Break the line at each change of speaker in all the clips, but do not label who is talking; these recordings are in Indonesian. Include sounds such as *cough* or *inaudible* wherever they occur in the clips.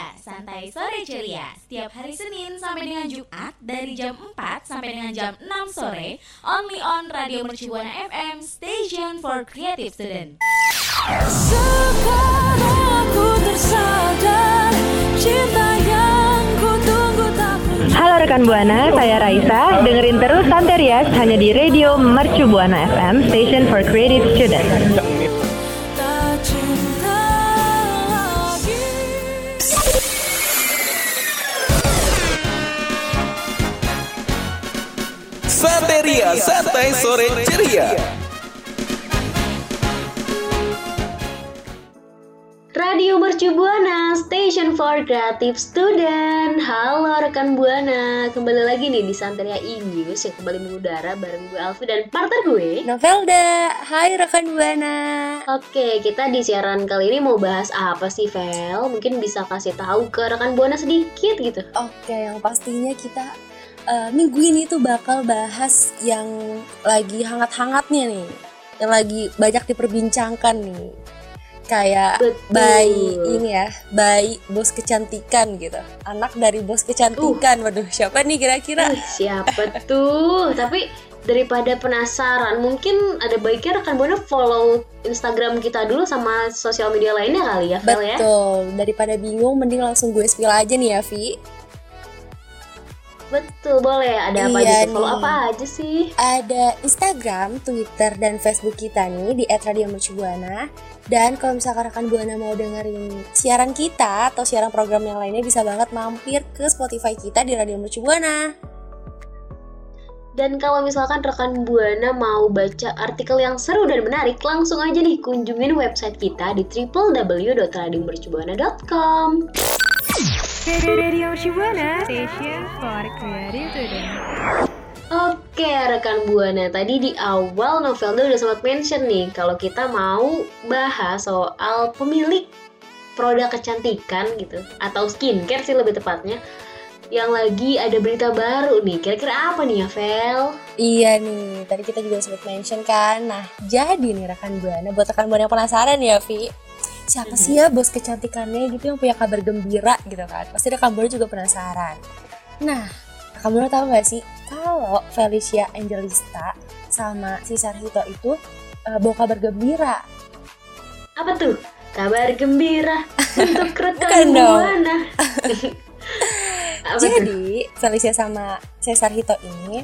Ceria, santai sore ceria. Setiap hari Senin sampai dengan Jumat dari jam 4 sampai dengan jam 6 sore, only on Radio Mercubuana FM, station for creative student. Sekarang aku tersadar cinta yang ku tunggu tak Halo rekan Buana, saya Raisa. Dengerin terus Santerias hanya di Radio Mercu Buana FM, station for creative student.
Santai Sore Ceria.
Radio Mercu Buana, Station for Creative Student. Halo rekan Buana, kembali lagi nih di Santeria News yang kembali mengudara bareng gue Alfi dan partner gue
Novelda. Hai rekan Buana.
Oke, kita di siaran kali ini mau bahas apa sih, Vel? Mungkin bisa kasih tahu ke rekan Buana sedikit gitu.
Oke, yang pastinya kita uh, minggu ini tuh bakal bahas yang lagi hangat-hangatnya nih, yang lagi banyak diperbincangkan nih. Kayak
Betul.
bayi ini ya, bayi bos kecantikan gitu. Anak dari bos kecantikan. Waduh, siapa nih kira-kira?
Uh, siapa tuh? *laughs* Tapi daripada penasaran, mungkin ada baiknya rekan Buana follow Instagram kita dulu sama sosial media lainnya kali ya, Vel ya.
Betul. Daripada bingung, mending langsung gue spill aja nih ya, Vi.
Betul, boleh. Ada apa
Iya
aja? tuh? Follow apa aja sih?
Ada Instagram, Twitter, dan Facebook kita nih di @radiomercubuana. Dan kalau misalkan rekan Buana mau dengerin siaran kita atau siaran program yang lainnya bisa banget mampir ke Spotify kita di Radio Mercubuana.
Dan kalau misalkan rekan Buana mau baca artikel yang seru dan menarik, langsung aja nih kunjungin website kita di www.radiomercubuana.com.
Radio Mercubuana, station for creative student.
Oke, rekan Buana, tadi di awal Novelda udah sempat mention nih kalau kita mau bahas soal pemilik produk kecantikan gitu atau skincare sih lebih tepatnya yang lagi ada berita baru nih. Kira-kira apa nih ya, Vel?
Iya nih, tadi kita juga sempat mention kan. Nah, jadi nih rekan Buana, buat rekan Buana yang penasaran ya, Vi. Siapa sih ya bos kecantikannya gitu yang punya kabar gembira gitu kan? Pasti rekan Buana juga penasaran. Nah, rekan Buana tahu gak sih kalau Felicia Angelista sama si Sarhito itu eh, bawa kabar gembira?
Apa tuh? Kabar gembira untuk *laughs* rekan. Buana. *laughs*
Jadi Felicia sama Cesar Hito ini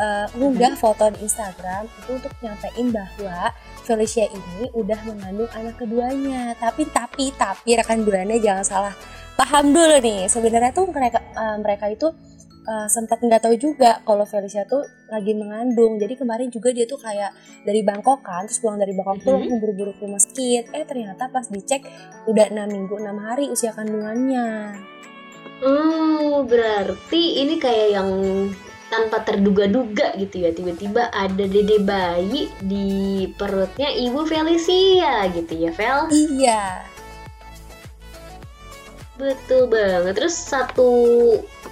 uh, ngunggah foto di Instagram itu untuk nyampein bahwa Felicia ini udah mengandung anak keduanya. Tapi tapi tapi rekan buana jangan salah paham dulu nih. Sebenarnya tuh mereka uh, mereka itu uh, sempat nggak tahu juga kalau Felicia tuh lagi mengandung. Jadi kemarin juga dia tuh kayak dari Bangkok kan, terus pulang dari Bangkok tuh
Mhm.
langsung buru-buru ke rumah sakit. Eh ternyata pas dicek udah 6 minggu 6 hari usia kandungannya.
Oh, berarti ini kayak yang tanpa terduga-duga gitu ya. Tiba-tiba ada dede bayi di perutnya ibu Felicia gitu ya Vel
Iya.
betul banget. Terus satu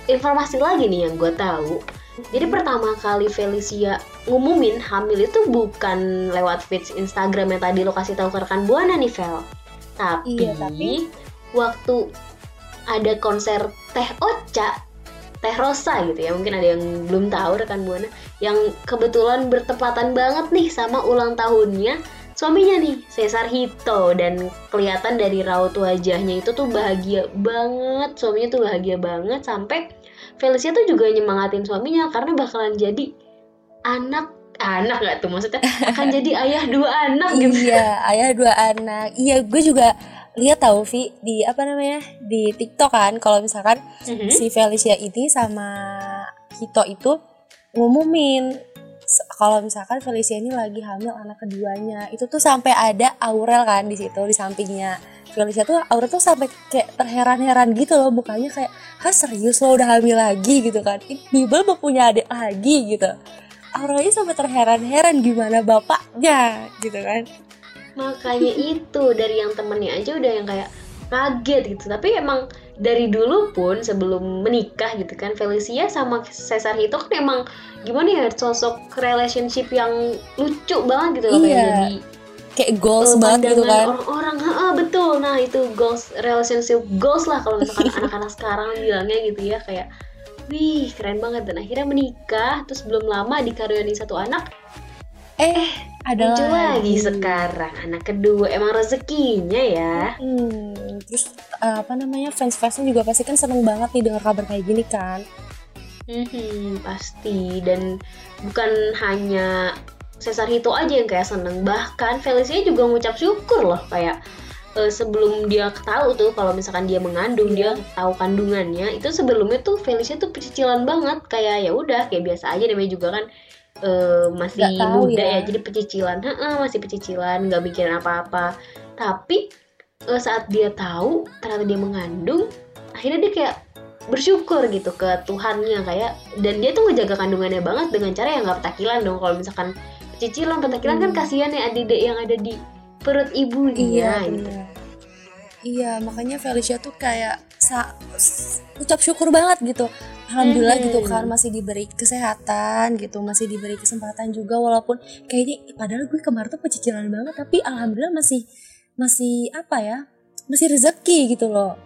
informasi lagi nih yang gue tahu. Jadi pertama kali Felicia ngumumin hamil itu bukan lewat feeds Instagram yang tadi lo kasih tahu ke rekan Buana nih Vel tapi,
Iya, tapi-
waktu ada konser Teh Ocha Teh Rosa gitu ya mungkin ada yang belum tahu rekan Buana yang kebetulan bertepatan banget nih sama ulang tahunnya suaminya nih Cesar Hito. Dan kelihatan dari raut wajahnya itu tuh bahagia banget suaminya tuh bahagia banget sampai Felicia tuh juga nyemangatin suaminya karena bakalan jadi anak anak gak tuh maksudnya? Akan jadi ayah dua anak gitu.
Iya, ayah dua anak. Iya, gue juga lihat tahu Vi di apa namanya di TikTok kan kalau misalkan
Mhm.
si Felicia ini sama Hito itu ngumumin. Kalau misalkan Felicia ini lagi hamil anak keduanya itu tuh sampai ada Aurel kan di situ di sampingnya. Felicia tuh Aurel tuh sampai kayak terheran-heran gitu loh mukanya kayak ah serius lo udah hamil lagi? gitu kan. Bibel mau punya adik lagi? gitu. Aurelnya sampai terheran-heran gimana bapaknya? gitu kan
makanya itu dari yang temennya aja udah yang kayak kaget gitu. Tapi emang dari dulu pun sebelum menikah gitu kan Felicia sama Cesar Hito kan emang gimana ya sosok relationship yang lucu banget gitu loh kayak
Iya.
jadi
kayak goals
eh,
banget gitu kan.
orang-orang. Heeh, betul. Nah itu goals relationship goals lah kalau misalkan *laughs* anak-anak sekarang bilangnya gitu ya kayak wih keren banget. Dan akhirnya menikah terus belum lama dikaruniai satu anak.
Eh ada
muncul lagi sekarang anak kedua. Emang rezekinya ya.
Hmm, terus uh, apa namanya fans-fansnya juga pasti kan seneng banget nih dengar kabar kayak gini kan?
Mhm, pasti. Dan bukan hanya Cesar Hito aja yang kayak seneng. Bahkan Felicia juga ngucap syukur loh. Kayak eh, sebelum dia tahu tuh kalau misalkan dia mengandung dia tahu kandungannya itu sebelumnya tuh Felicia tuh pecicilan banget. Kayak ya udah kayak biasa aja namanya juga kan eh, masih
tahu
muda
ya.
ya. jadi pecicilan Heeh, masih pecicilan nggak mikirin apa-apa tapi eh, saat dia tahu ternyata dia mengandung akhirnya dia kayak bersyukur gitu ke Tuhannya kayak dan dia tuh ngejaga kandungannya banget dengan cara yang nggak petakilan dong kalau misalkan cicilan petakilan kan
Hmm.
kasihan ya adik yang ada di perut ibunya
iya
gitu.
iya makanya Felicia tuh kayak sa ucap syukur banget gitu. Alhamdulillah
Mhm.
gitu kan masih diberi kesehatan gitu masih diberi kesempatan juga walaupun kayaknya padahal gue kemarin tuh pecicilan banget tapi alhamdulillah masih masih apa ya masih rezeki gitu loh.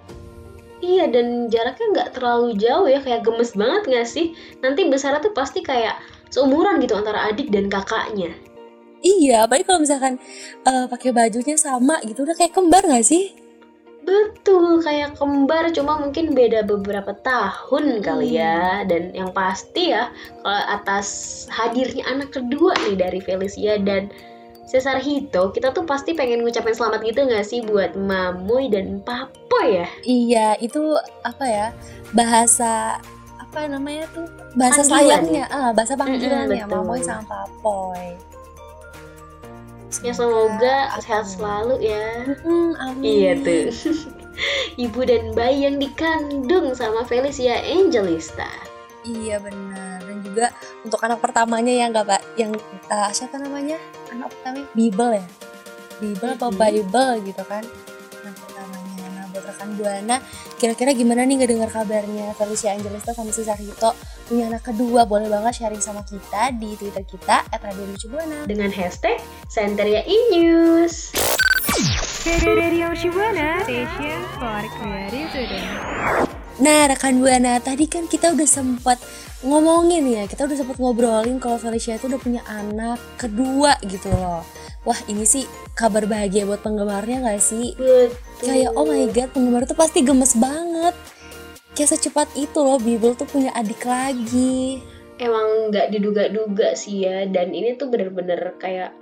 Iya dan jaraknya nggak terlalu jauh ya kayak gemes banget nggak sih? Nanti besarnya tuh pasti kayak seumuran gitu antara adik dan kakaknya.
Iya apalagi kalau misalkan eh, pakai bajunya sama gitu udah kayak kembar gak sih
betul kayak kembar cuma mungkin beda beberapa tahun kali ya dan yang pasti ya kalau atas hadirnya anak kedua nih dari Felicia dan Cesar Hito kita tuh pasti pengen ngucapin selamat gitu nggak sih buat Mamoy dan Papoy ya
Iya, itu apa ya? Bahasa apa namanya tuh? Bahasa
Panggilan
sayangnya, ah, bahasa panggilannya
betul.
Mamoy sama Papoy.
Ya semoga
apa
sehat selalu ya
Hmm, amin.
Iya tuh. *laughs* Ibu dan bayi yang dikandung sama Felicia Angelista.
Iya benar. Dan juga untuk anak pertamanya ya nggak pak? Yang uh, siapa namanya? Anak pertamanya Bible ya? Bible apa
Mhm.
Bible gitu kan? Rekan buana, kira-kira gimana nih nggak dengar kabarnya Felicia Angelista sama si Sarito punya anak kedua? Boleh banget sharing sama kita di Twitter kita @radiomercubuana.
Dengan hashtag Santeria E-News.
Radio Shibuana, station for creative student.
Nah, rekan Buana, tadi kan kita udah sempat ngomongin ya, kita udah sempat ngobrolin kalau Felicia itu udah punya anak kedua gitu loh. Wah, ini sih kabar bahagia buat penggemarnya gak sih?
Betul.
Kayak oh my god, penggemar tuh pasti gemes banget. Kayak secepat itu loh, Bible tuh punya adik lagi.
Emang nggak diduga-duga sih ya. Dan ini tuh bener-bener kayak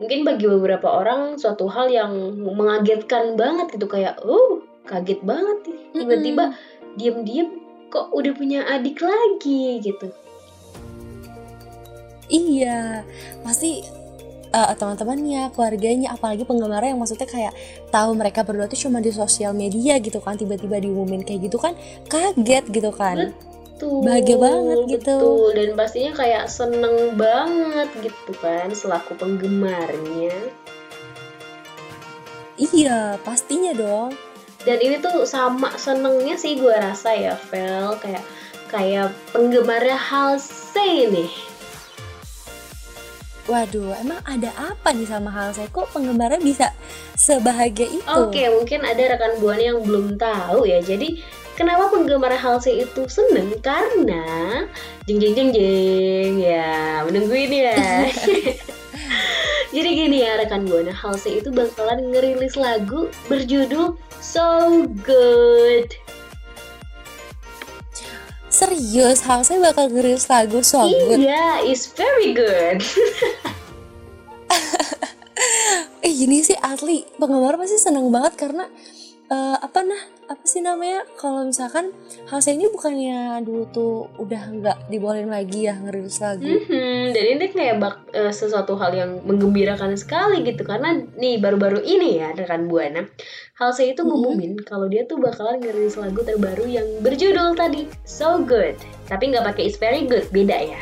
mungkin bagi beberapa orang suatu hal yang mengagetkan banget gitu kayak oh kaget banget nih tiba-tiba diem-diem kok udah punya adik lagi gitu
Iya, pasti eh, teman-temannya, keluarganya, apalagi penggemarnya yang maksudnya kayak tahu mereka berdua tuh cuma di sosial media gitu kan, tiba-tiba diumumin kayak gitu kan, kaget gitu kan.
Betul,
Bahagia banget gitu.
betul. dan pastinya kayak seneng banget gitu kan selaku penggemarnya
Iya, pastinya dong.
Dan ini tuh sama senengnya sih gue rasa ya Vel kayak kayak penggemarnya Halsey nih
Waduh, emang ada apa nih sama hal saya? Kok penggemarnya bisa sebahagia itu?
Oke, mungkin ada rekan buana yang belum tahu ya. Jadi kenapa penggemar Halsey itu seneng? Karena jeng jeng jeng jeng ya menunggu ini ya. *laughs* Jadi gini ya rekan buana, Halsey itu bakalan ngerilis lagu berjudul So Good.
Serius, hal saya bakal ngerilis lagu so good.
Iya, it's very good. *laughs*
Eh gini sih asli penggemar pasti seneng banget karena eh, apa nah apa sih namanya? Kalau misalkan hal ini bukannya dulu tuh udah nggak dibolehin lagi ya ngerilis lagu.
Mhm, dan ini kayak bak- eh, sesuatu hal yang menggembirakan sekali gitu. Karena nih baru-baru ini ya rekan buana Halsey itu
Mhm.
ngumumin kalau dia tuh bakalan ngerilis lagu terbaru yang berjudul tadi So Good. Tapi nggak pakai It's Very Good beda ya.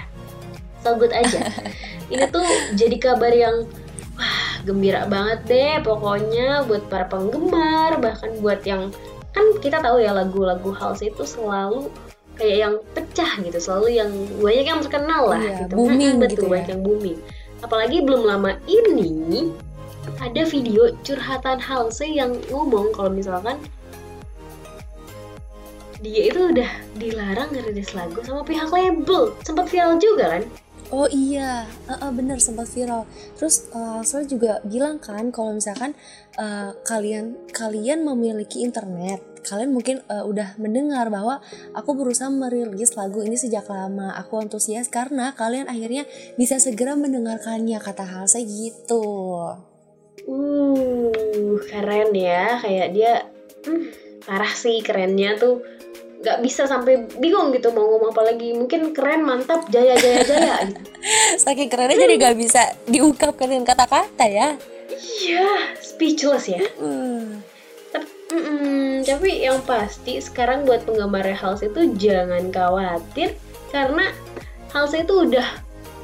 So Good aja. *laughs* Ini tuh jadi kabar yang wah gembira banget deh pokoknya buat para penggemar bahkan buat yang kan kita tahu ya lagu-lagu Halsey itu selalu kayak yang pecah gitu selalu yang banyak yang terkenal lah
Iya,
gitu
booming gitu
betul
ya.
banyak yang booming apalagi belum lama ini ada video curhatan Halsey yang ngomong kalau misalkan dia itu udah dilarang ngerilis lagu sama pihak label sempat viral juga kan
Oh iya, uh, uh, bener sempat viral. Terus uh, Halsey juga bilang kan kalau misalkan uh, kalian kalian memiliki internet, kalian mungkin uh, udah mendengar bahwa aku berusaha merilis lagu ini sejak lama. Aku antusias karena kalian akhirnya bisa segera mendengarkannya kata Halsey gitu.
Uh, keren ya, kayak dia hmm, parah sih kerennya tuh nggak bisa sampai bingung gitu mau ngomong apa lagi mungkin keren mantap jaya jaya jaya gitu
Saking kerennya jadi gak bisa diungkapkan dengan kata-kata ya.
Iya speechless ya
Hmm.
tapi, tapi yang pasti sekarang buat penggemar Halsey itu jangan khawatir karena Halsey itu udah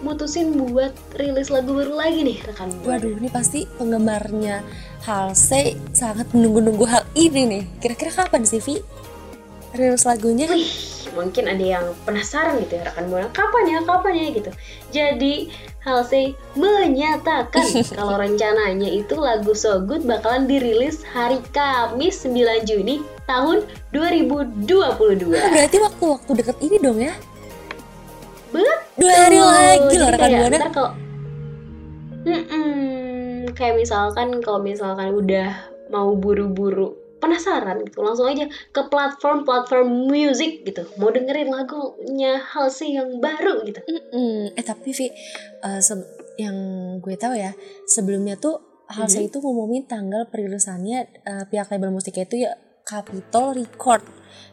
mutusin buat rilis lagu baru lagi nih rekan buana.
Waduh, ini pasti penggemarnya Halsey sangat menunggu-nunggu hal ini nih. Kira-kira kapan sih, Vi? Rilis lagunya?
Wih, mungkin ada yang penasaran gitu ya rekan buana kapan ya kapan ya gitu. Jadi Halsey menyatakan *laughs* kalau rencananya itu lagu So Good bakalan dirilis hari Kamis 9 Juni tahun 2022.
Berarti waktu-waktu deket ini dong ya?
Betul.
Dua hari lagi loh rekan buana.
ntar kalau Mm-mm, kayak misalkan kalau misalkan udah mau buru-buru penasaran gitu. Langsung aja ke platform-platform musik gitu. Mau dengerin lagunya Halsey yang baru gitu.
Mm-mm. Eh tapi Vi, se- yang gue tahu ya sebelumnya tuh Halsey itu ngumumin tanggal perilisannya eh, pihak label musiknya itu ya Capitol Record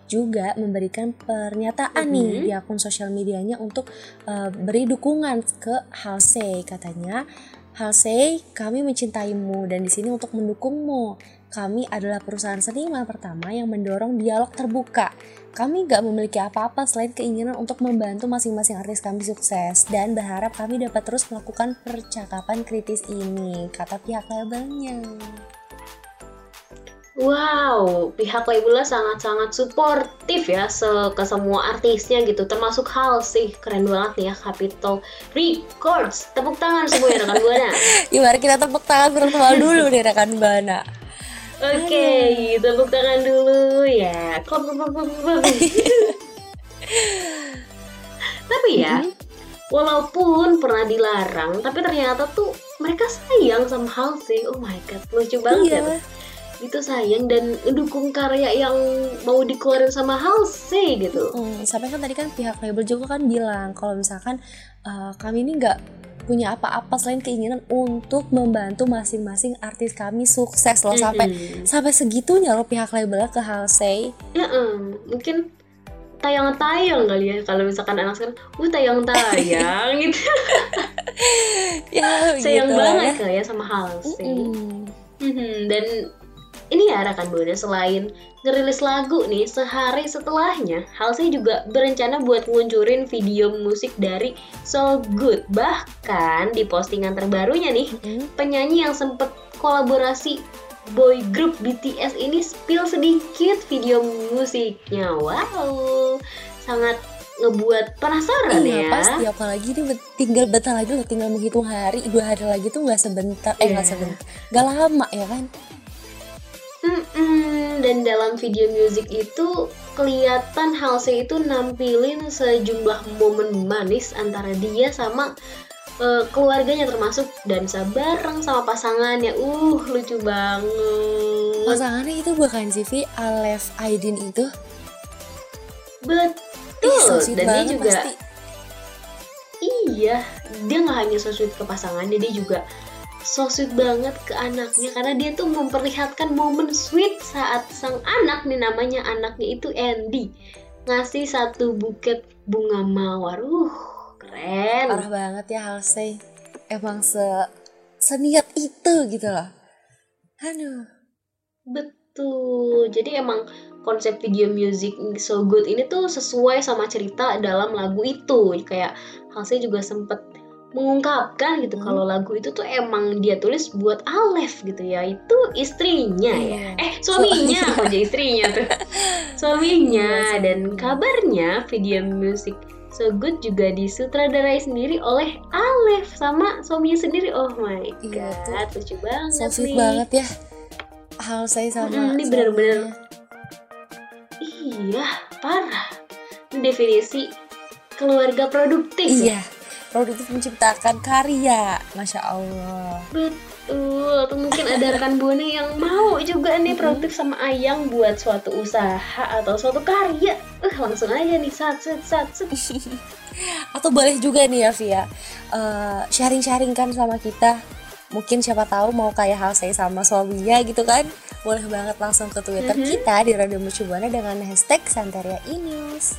juga memberikan pernyataan nih
Mhm.
di akun sosial medianya untuk eh, beri dukungan ke Halsey. Katanya Halsey kami mencintaimu dan di sini untuk mendukungmu kami adalah perusahaan seniman pertama yang mendorong dialog terbuka kami gak memiliki apa-apa selain keinginan untuk membantu masing-masing artis kami sukses dan berharap kami dapat terus melakukan percakapan kritis ini, kata pihak labelnya.
wow pihak labelnya sangat-sangat suportif ya se- ke semua artisnya gitu termasuk Halsey keren banget nih ya Capitol Records tepuk tangan semua ya rekan buana
Ya mari kita tepuk tangan virtual dulu nih rekan Bana.
Oke, tepuk tangan dulu ya. Klop, klop, klop, klop, *laughs* tapi ya, walaupun pernah dilarang, tapi ternyata tuh mereka sayang sama Halsey. Oh my god, lucu banget ya.
Iya.
Itu sayang dan mendukung karya yang mau dikeluarin sama Halsey gitu.
Hmm, sampai kan tadi kan pihak label juga kan bilang kalau misalkan eh, kami ini nggak punya apa-apa selain keinginan untuk membantu masing-masing artis kami sukses loh sampai
Mhm.
sampai segitunya loh pihak labelnya ke Halsey.
Ya, em, mungkin tayang-tayang kali ya kalau misalkan anak sekarang, uh tayang-tayang *laughs* gitu.
Ya
sayang
gitu
banget
ya.
kali ya sama Halsey.
Mm-mm.
Mhm, Dan ini ya rekan buana selain ngerilis lagu nih sehari setelahnya, Halsey juga berencana buat ngeluncurin video musik dari So Good. Bahkan di postingan terbarunya nih,
Mm-mm.
penyanyi yang sempet kolaborasi boy group BTS ini spill sedikit video musiknya. Wow, sangat ngebuat penasaran
Iya
ya.
pasti apalagi ini tinggal bentar lagi tinggal menghitung hari dua hari lagi tuh nggak sebentar eh nggak
Iya.
sebentar nggak lama ya kan
Mm-mm, dan dalam video musik itu kelihatan Halsey itu nampilin sejumlah momen manis antara dia sama eh, keluarganya termasuk dansa bareng sama pasangannya. Uh, lucu banget.
pasangannya itu bukan CV Alef Aidin itu
Betul.
Ih,
dan dia juga
pasti
iya, dia nggak hanya so sweet ke pasangannya, dia juga so sweet banget ke anaknya karena dia tuh memperlihatkan momen sweet saat sang anak nih namanya anaknya itu Andy ngasih satu buket bunga mawar. Uh, keren.
parah banget ya Halsey emang se seniat itu gitu loh aduh
Betul. Jadi emang konsep video music so good ini tuh sesuai sama cerita dalam lagu itu. Kayak Halsey juga sempet mengungkapkan gitu
Hmm.
kalau lagu itu tuh emang dia tulis buat Alef gitu ya. Itu istrinya ya.
Iya.
Eh, suaminya. Oh, jadi istrinya tuh. *laughs*
Iya,
Suaminya dan kabarnya video musik So Good juga disutradarai sendiri oleh Alef sama suaminya sendiri. Oh my
Iya,
god, lucu banget
so sweet
nih.
banget ya hal saya sama
Mm-mm, ini bener-bener-
suaminya.
Iya, parah. Ini definisi keluarga produktif. ya.
Produktif menciptakan karya masya allah
Betul. Atau mungkin ada rekan buana yang mau juga nih produktif sama Ayang buat suatu usaha atau suatu karya. Eh, langsung aja nih sat sat sat sat. *laughs*
atau boleh juga nih ya Via eh, sharing-sharing kan sama kita mungkin siapa tahu mau kayak hal saya sama suaminya gitu kan boleh banget langsung ke twitter
Mhm.
kita di Radio Mercubuana dengan hashtag Santeria Inews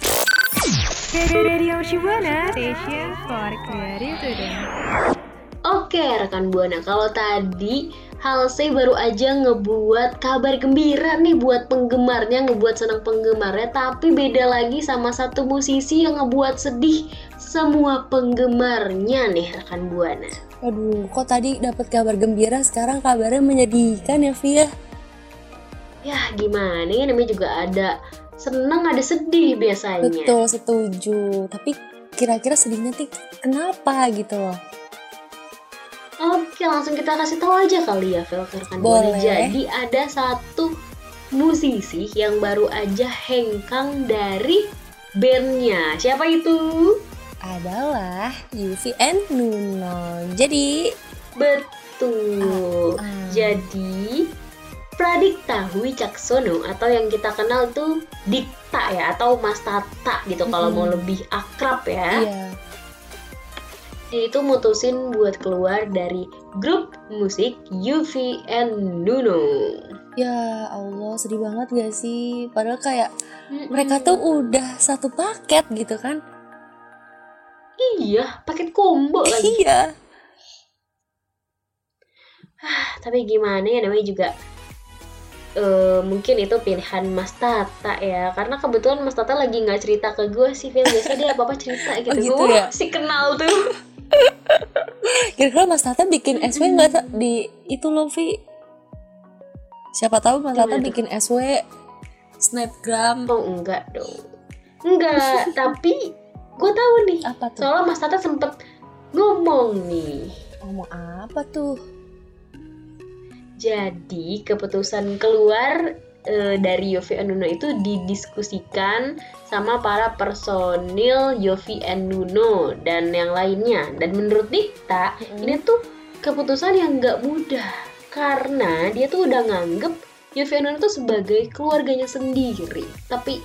Radio Shibuana, station for creative student.
Oke, rekan buana. Kalau tadi Halsey baru aja ngebuat kabar gembira nih buat penggemarnya, ngebuat senang penggemarnya, tapi beda lagi sama satu musisi yang ngebuat sedih semua penggemarnya nih rekan buana.
Aduh, kok tadi dapat kabar gembira, sekarang kabarnya menyedihkan ya Via?
Ya gimana ya namanya juga ada seneng ada sedih biasanya.
Betul, setuju. Tapi kira-kira sedihnya tuh kenapa gitu loh?
Oke, langsung kita kasih tahu aja kali ya, rekan Buana.
Boleh.
Jadi ada satu musisi yang baru aja hengkang dari bandnya. Siapa itu?
Adalah Yuvi and Nuno. Jadi,
Betul.
Ah.
Jadi Pradikta Wicaksono atau yang kita kenal tuh Dikta ya atau Mas Tata gitu kalau
Mm-mm.
mau lebih akrab ya.
iya.
Dia itu mutusin buat keluar dari grup musik Yuvi and Nuno.
Ya Allah, sedih banget gak sih? Padahal kayak mereka tuh udah satu paket gitu kan?
iya paket combo *laughs* lagi.
Iya.
Tapi gimana ya namanya juga eh mungkin itu pilihan Mas Tata ya. Karena kebetulan Mas Tata lagi nggak cerita ke gue sih Phil biasa dia apa apa cerita gitu,
Oh, gitu.
Gue
ya?
si kenal tuh. *laughs*
Kira-kira Mas Tata bikin SW nggak di itu loh Vi? Siapa tahu Mas Tata bikin SW snapgram.
Oh enggak dong. Enggak *laughs* tapi gue tahu nih.
Apa tuh?
soalnya Mas Tata sempet ngomong nih.
Ngomong apa tuh?
Jadi keputusan keluar eh, dari Yofi and Nuno itu didiskusikan sama para personil Yofi and Nuno dan yang lainnya. Dan menurut Dikta,
Mm-mm.
ini tuh keputusan yang nggak mudah karena dia tuh udah nganggep Yofi and Nuno tuh sebagai keluarganya sendiri. Tapi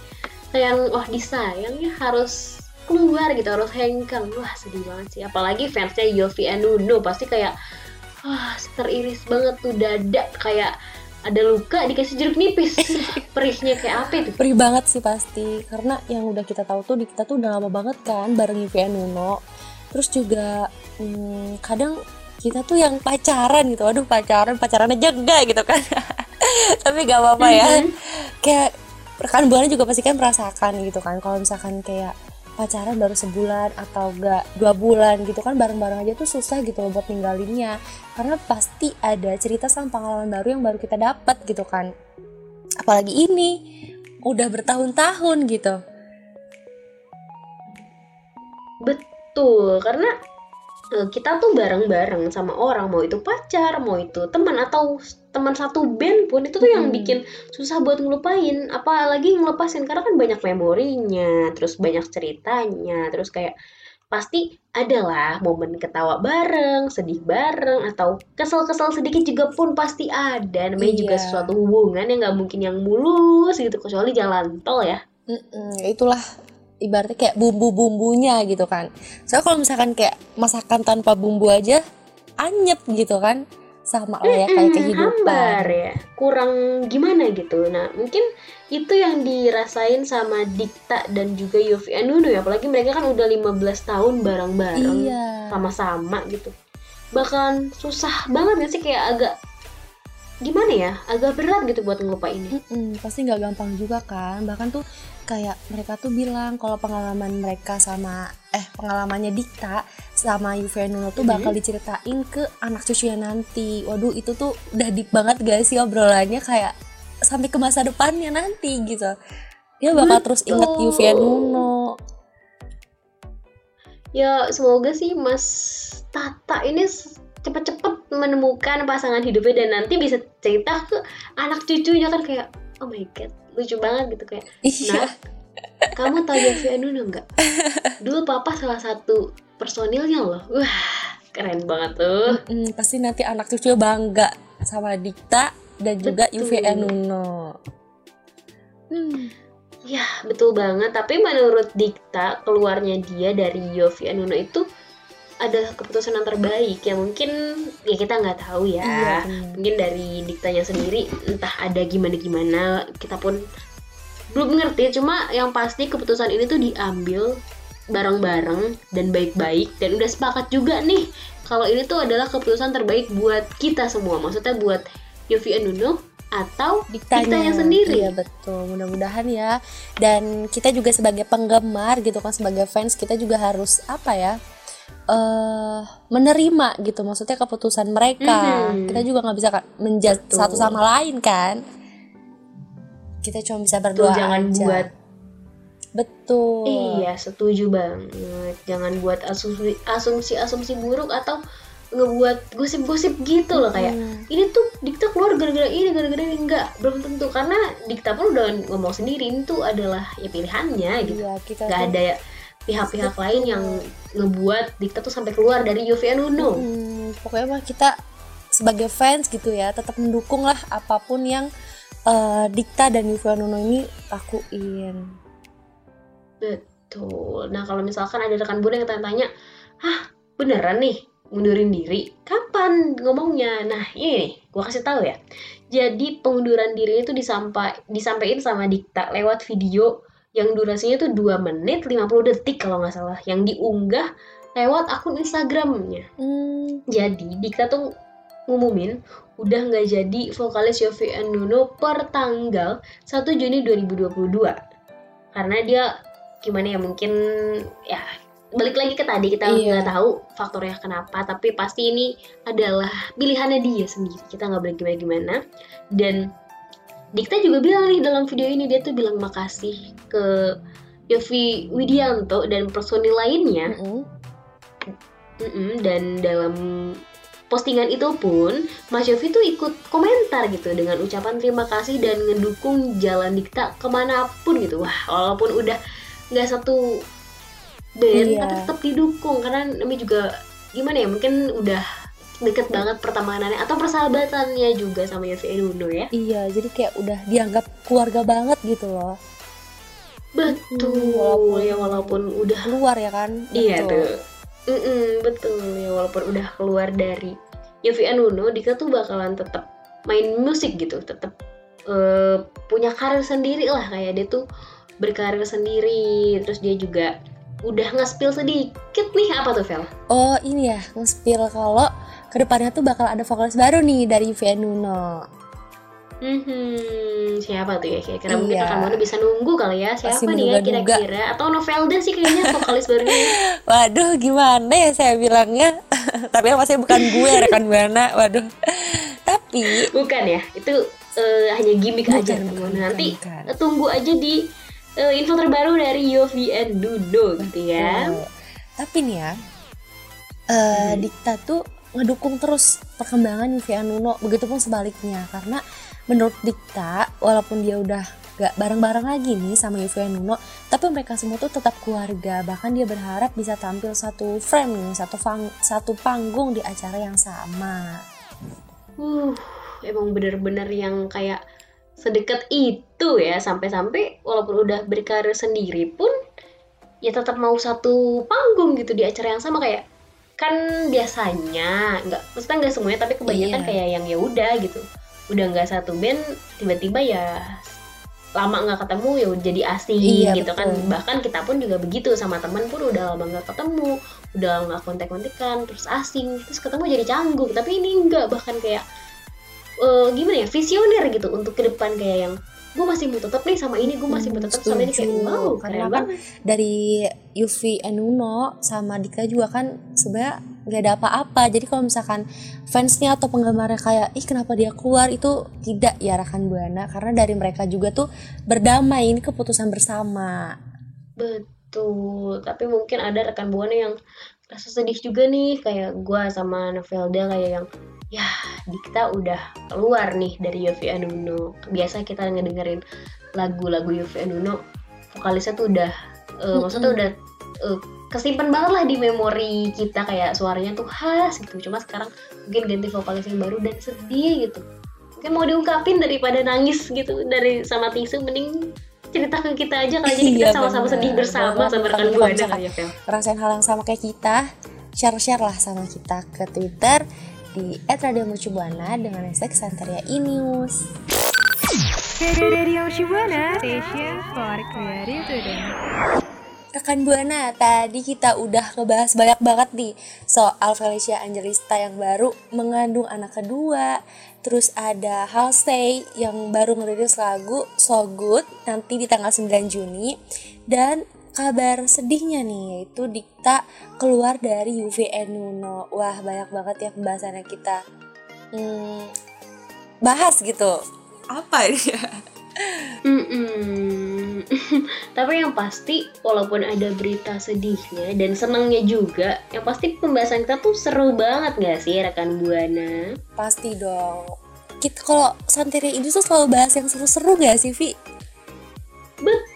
sayang, wah disayang ya harus keluar gitu harus hengkang wah sedih banget sih apalagi fansnya Yofi and Nuno pasti kayak wah teriris banget tuh dada kayak ada luka dikasih jeruk nipis *laughs* perihnya kayak apa itu
Perih banget sih pasti karena yang udah kita tahu tuh di kita tuh udah lama banget kan bareng and Nuno. Terus juga hmm, kadang kita tuh yang pacaran gitu. Aduh pacaran pacaran aja enggak gitu kan. *laughs* Tapi gak apa-apa ya.
Mhm.
Kayak rekan buana juga pasti kan merasakan gitu kan. Kalau misalkan kayak pacaran baru sebulan atau enggak dua bulan gitu kan bareng-bareng aja tuh susah gitu loh buat ninggalinnya. Karena pasti ada cerita sama pengalaman baru yang baru kita dapat gitu kan. Apalagi ini udah bertahun-tahun gitu.
Betul karena eh, kita tuh bareng-bareng sama orang mau itu pacar mau itu teman atau teman satu band pun itu tuh yang
Mhm.
bikin susah buat ngelupain apalagi ngelepasin karena kan banyak memorinya terus banyak ceritanya terus kayak pasti adalah momen ketawa bareng, sedih bareng, atau kesel-kesel sedikit juga pun pasti ada. Namanya juga
Iya.
sesuatu hubungan yang nggak mungkin yang mulus gitu, kecuali jalan tol ya.
Mm-mm, itulah ibaratnya kayak bumbu-bumbunya gitu kan soalnya kalau misalkan kayak masakan tanpa bumbu aja anyep gitu kan sama lah ya kayak
Mm-mm,
kehidupan.
hambar ya, kurang gimana gitu. Nah mungkin itu yang dirasain sama Dikta dan juga Yofi Anuno ya, apalagi mereka kan udah 15 tahun bareng-bareng.
iya.
Sama-sama gitu. Bakalan susah banget gak sih? Kayak agak gimana ya? Agak berat gitu buat ngelupainnya.
Mm-mm, pasti nggak gampang juga kan. Bahkan tuh kayak mereka tuh bilang kalau pengalaman mereka sama eh pengalamannya Dikta sama Nuno tuh bakal diceritain ke anak cucunya nanti. Waduh itu tuh udah deep banget gak sih obrolannya kayak sampai ke masa depannya nanti gitu. Dia bakal terus inget
Betul.
Nuno
ya semoga sih Mas Tata ini cepet-cepet menemukan pasangan hidupnya dan nanti bisa cerita ke anak cucunya kan kayak oh my god lucu banget gitu kayak
iya
Nah, kamu tahu Yofi Anuno nggak? *laughs* Dulu papa salah satu personilnya loh. Wah, keren banget tuh.
Mm, pasti nanti anak cucu bangga sama Dikta dan juga. UVN Nuno hmm.
Ya, betul banget. Tapi menurut Dikta, keluarnya dia dari Yofi Anuno itu adalah keputusan yang terbaik. Ya mungkin ya kita nggak tahu ya.
iya
Mungkin dari Diktanya sendiri entah ada gimana-gimana. Kita pun belum ngerti. Cuma yang pasti keputusan ini tuh diambil bareng-bareng dan baik-baik dan udah sepakat juga nih kalau ini tuh adalah keputusan terbaik buat kita semua maksudnya buat Yofi Anuno atau Diktanya sendiri.
Iya betul, mudah-mudahan ya. Dan kita juga sebagai penggemar gitu kan, sebagai fans kita juga harus apa ya? Eh menerima gitu, maksudnya keputusan mereka.
Mhm.
Kita juga nggak bisa
Betul.
satu sama lain kan. Kita cuma bisa
Tuh,
berdoa
jangan
aja.
buat
Betul.
iya setuju banget jangan buat asumsi asumsi asumsi buruk atau ngebuat gosip-gosip gitu loh kayak
Hmm.
ini tuh Dikta keluar gara-gara ini gara-gara ini enggak belum tentu karena Dikta pun udah ngomong sendiri itu adalah ya pilihannya gitu
Iya, kita
nggak
tuh-
ada ya pihak-pihak lain yang ngebuat Dikta tuh sampai keluar dari Yofi Anuno
Hmm, pokoknya mah kita sebagai fans gitu ya tetap mendukung lah apa pun yang eh, Dikta dan Yuval Nuno ini lakuin.
betul. Nah kalau misalkan ada rekan buana yang tanya-tanya ah beneran nih mundurin diri? Kapan ngomongnya? Nah ini nih gue kasih tahu ya. Jadi pengunduran diri itu disampai disampaikan sama Dikta lewat video yang durasinya tuh 2 menit 50 detik kalau nggak salah. Yang diunggah lewat akun Instagramnya.
Hmm,
jadi Dikta tuh ngumumin udah nggak jadi vokalis Yofi Nuno per tanggal 1 Juni 2022 karena dia gimana ya mungkin ya balik lagi ke tadi kita
Iya.
nggak tahu faktornya kenapa tapi pasti ini adalah pilihannya dia sendiri. Kita nggak boleh gimana gimana dan Dikta juga bilang nih dalam video ini dia tuh bilang makasih ke Yofi Widianto dan personil lainnya
mm-mm.
Mm-mm, dan dalam postingan itu pun Mas Yofi tuh ikut komentar gitu dengan ucapan terima kasih dan ngedukung jalan Dikta ke mana pun gitu wah walaupun udah nggak satu band
Iya.
tapi tetap didukung karena namanya juga gimana ya mungkin udah deket banget pertemanannya atau persahabatannya juga sama Yofi Nuno ya
Iya, jadi kayak udah dianggap keluarga banget gitu loh.
Betul
walaupun-
ya walaupun udah
Keluar ya kan?
Iya
Betul.
tuh. Mm-mm, betul ya walaupun udah keluar dari Yofi Anuno, Dika tuh bakalan tetap main musik gitu, tetap eh, punya karir sendiri lah kayak dia tuh berkarir sendiri, terus dia juga udah nge-spill sedikit nih apa tuh Vel?
Oh ini ya, nge-spill kalau ke depannya tuh bakal ada vokalis baru nih dari UVN Nuno.
Hmm, siapa tuh ya kira-kira mungkin
Iya.
akan mana bisa nunggu kali ya siapa
Pasti
nih ya kira-kira atau Novelda sih kayaknya vokalis barunya *laughs*
Waduh, gimana ya saya bilangnya? *laughs* Tapi yang pasti bukan gue rekan buana. Waduh. Tapi
bukan ya itu eh, hanya gimmick
Bukan,
aja teman-teman.
bukan,
nanti
bukan.
tunggu aja di eh, info terbaru dari Yofi and Dudo gitu ya
Betul. Tapi nih ya, eh,
Hmm.
Dikta tuh ngedukung terus perkembangan UVN Nuno, begitupun sebaliknya. Karena menurut Dikta, walaupun dia udah gak bareng-bareng lagi nih sama UVN Nuno, tapi mereka semua tuh tetap keluarga. Bahkan dia berharap bisa tampil satu frame nih, satu, fang- satu panggung di acara yang sama.
uh emang bener-bener yang kayak sedekat itu ya sampai-sampai walaupun udah berkarir sendiri pun ya tetap mau satu panggung gitu di acara yang sama kayak kan biasanya nggak maksudnya nggak semuanya tapi kebanyakan
Iya.
kayak yang ya udah gitu udah nggak satu band tiba-tiba ya lama nggak ketemu ya jadi asing
Iya,
gitu kan
betul.
bahkan kita pun juga begitu sama teman pun udah lama nggak ketemu udah nggak kontak-kontakan terus asing terus ketemu jadi canggung tapi ini enggak bahkan kayak eh, gimana ya visioner gitu untuk ke depan kayak yang gue masih mau tetap nih sama ini gue masih mau
Hmm,
tetap sama ini. Kayak wow
Karena kan dari Yuvi Enuno sama Dika juga kan sebenarnya nggak ada apa-apa. Jadi kalau misalkan fansnya atau penggemarnya kayak ih kenapa dia keluar? Itu tidak ya rekan buana karena dari mereka juga tuh berdamai. Ini keputusan bersama.
Betul. Tapi mungkin ada rekan buana yang rasa sedih juga nih kayak gua sama Novelda kayak yang ya Dikta udah keluar nih dari Yofi Anuno biasa kita ngedengerin lagu-lagu Yofi Anuno vokalisnya tuh udah uh, maksudnya udah uh, kesimpan banget lah di memori kita. Kayak suaranya tuh khas gitu. Cuma sekarang mungkin ganti vokalis yang baru dan sedih gitu. Mungkin mau diungkapin daripada nangis gitu dari sama tisu mending cerita ke kita aja kali. Jadi kita
Iya,
sama-sama
bener.
sedih bersama sama rekan
misalkan
kali ya Vel
Ngerasain hal yang sama kayak kita, share-share lah sama kita ke Twitter di @radiomercubuana dengan hashtag Santeria Inews.
Radio station for creative.
Rekan Buana, tadi kita udah ngebahas banyak banget nih soal Felicia Angelista yang baru mengandung anak kedua. Terus ada Halsey yang baru ngerilis lagu So Good nanti di tanggal 9 Juni. Dan kabar sedihnya nih yaitu Dikta keluar dari UVN Uno. Wah banyak banget ya pembahasannya kita hmm, bahas gitu. Apa ini ya? *laughs*
Mm-mm. *laughs* Tapi yang pasti walaupun ada berita sedihnya dan senangnya juga, yang pasti pembahasan kita tuh seru banget gak sih rekan Buana?
Pasti dong. Kita kalau Santeria itu tuh selalu bahas yang seru-seru gak sih, Vi?
Betul,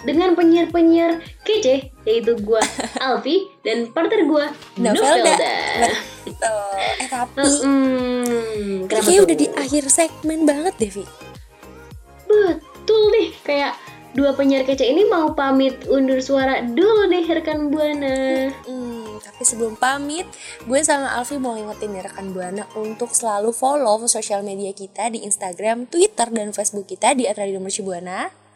dengan penyiar-penyiar kece yaitu gua *laughs* Alfi dan partner gua
Novelda. Betul. Eh tapi
Mm, kenapa tuh?
udah di akhir segmen banget deh, Vi.
Betul nih, kayak dua penyiar kece ini mau pamit undur suara dulu deh rekan Buana.
Hmm, tapi sebelum pamit, gue sama Alfi mau ngingetin nih rekan Buana untuk selalu follow sosial media kita di Instagram, Twitter, dan Facebook kita di @radiomercubuana.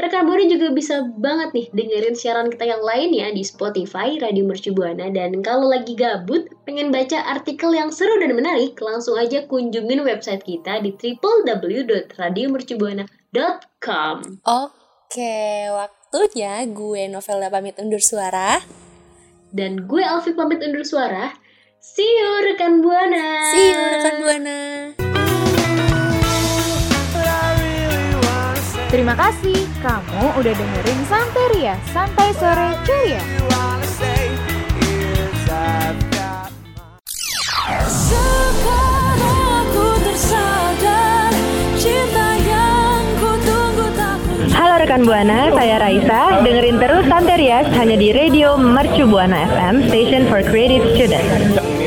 Rekan Buana juga bisa banget nih dengerin siaran kita yang lainnya di Spotify Radio Mercu Buana dan kalau lagi gabut pengen baca artikel yang seru dan menarik langsung aja kunjungin website kita di www.radiomercubuana.com.
Oke, waktunya gue Novelda pamit undur suara.
Dan gue Alfi pamit undur suara. See you rekan Buana.
See you rekan Buana.
Terima kasih kamu udah dengerin Santeria, Santai Sore Ceria.
Halo rekan Buana, saya Raisa. Dengerin terus Santerias hanya di Radio Mercu Buana FM, Station for Creative Students.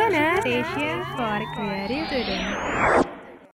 Shibuana, Station for Creative.